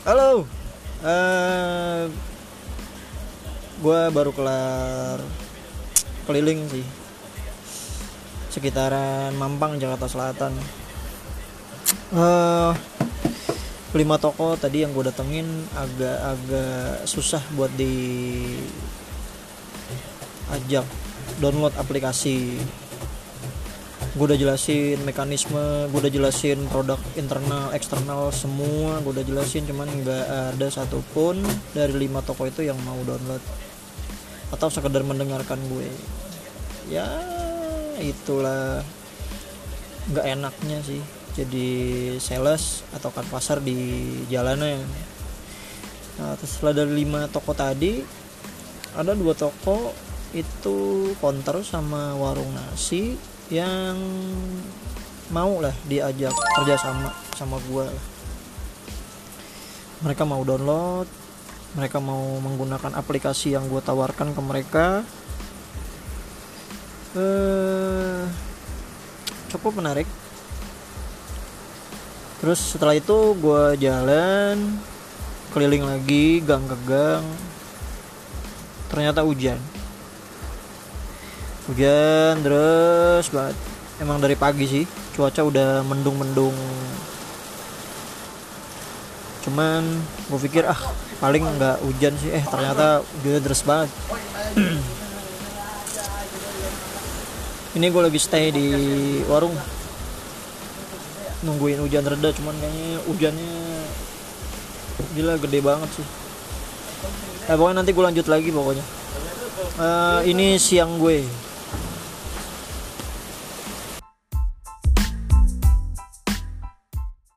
Halo. Eh gua baru kelar keliling sih. Sekitaran Mampang Jakarta Selatan. Eh lima toko tadi yang gue datengin agak-agak susah buat di ajak download aplikasi gue udah jelasin mekanisme gue udah jelasin produk internal eksternal semua gue udah jelasin cuman nggak ada satupun dari lima toko itu yang mau download. Atau sekedar mendengarkan gue. Ya itulah. Nggak enaknya sih. Jadi sales atau kan pasar di jalanan nah setelah dari lima toko tadi ada dua toko itu counter sama warung nasi yang mau lah diajak kerja sama sama gue lah. Mereka mau download mereka mau menggunakan aplikasi yang gue tawarkan ke mereka. Eh cukup menarik. Terus setelah itu gue jalan keliling lagi gang ke gang. Ternyata hujan hujan terus banget. Emang dari pagi sih cuaca udah mendung-mendung. Cuman gue pikir ah paling nggak hujan sih. Eh ternyata hujannya deras banget. Ini gue lagi stay di warung. Nungguin hujan reda cuman kayaknya hujannya gila gede banget sih. Eh, pokoknya nanti gue lanjut lagi pokoknya. Uh, ini siang gue